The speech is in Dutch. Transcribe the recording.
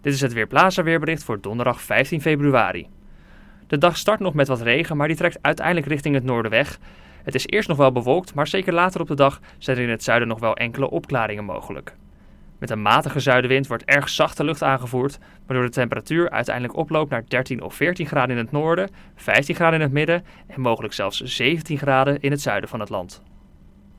Dit is het Weerplaza weerbericht voor donderdag 15 februari. De dag start nog met wat regen, maar die trekt uiteindelijk richting het noorden weg. Het is eerst nog wel bewolkt, maar zeker later op de dag zijn er in het zuiden nog wel enkele opklaringen mogelijk. Met een matige zuidenwind wordt erg zachte lucht aangevoerd, waardoor de temperatuur uiteindelijk oploopt naar 13 of 14 graden in het noorden, 15 graden in het midden en mogelijk zelfs 17 graden in het zuiden van het land.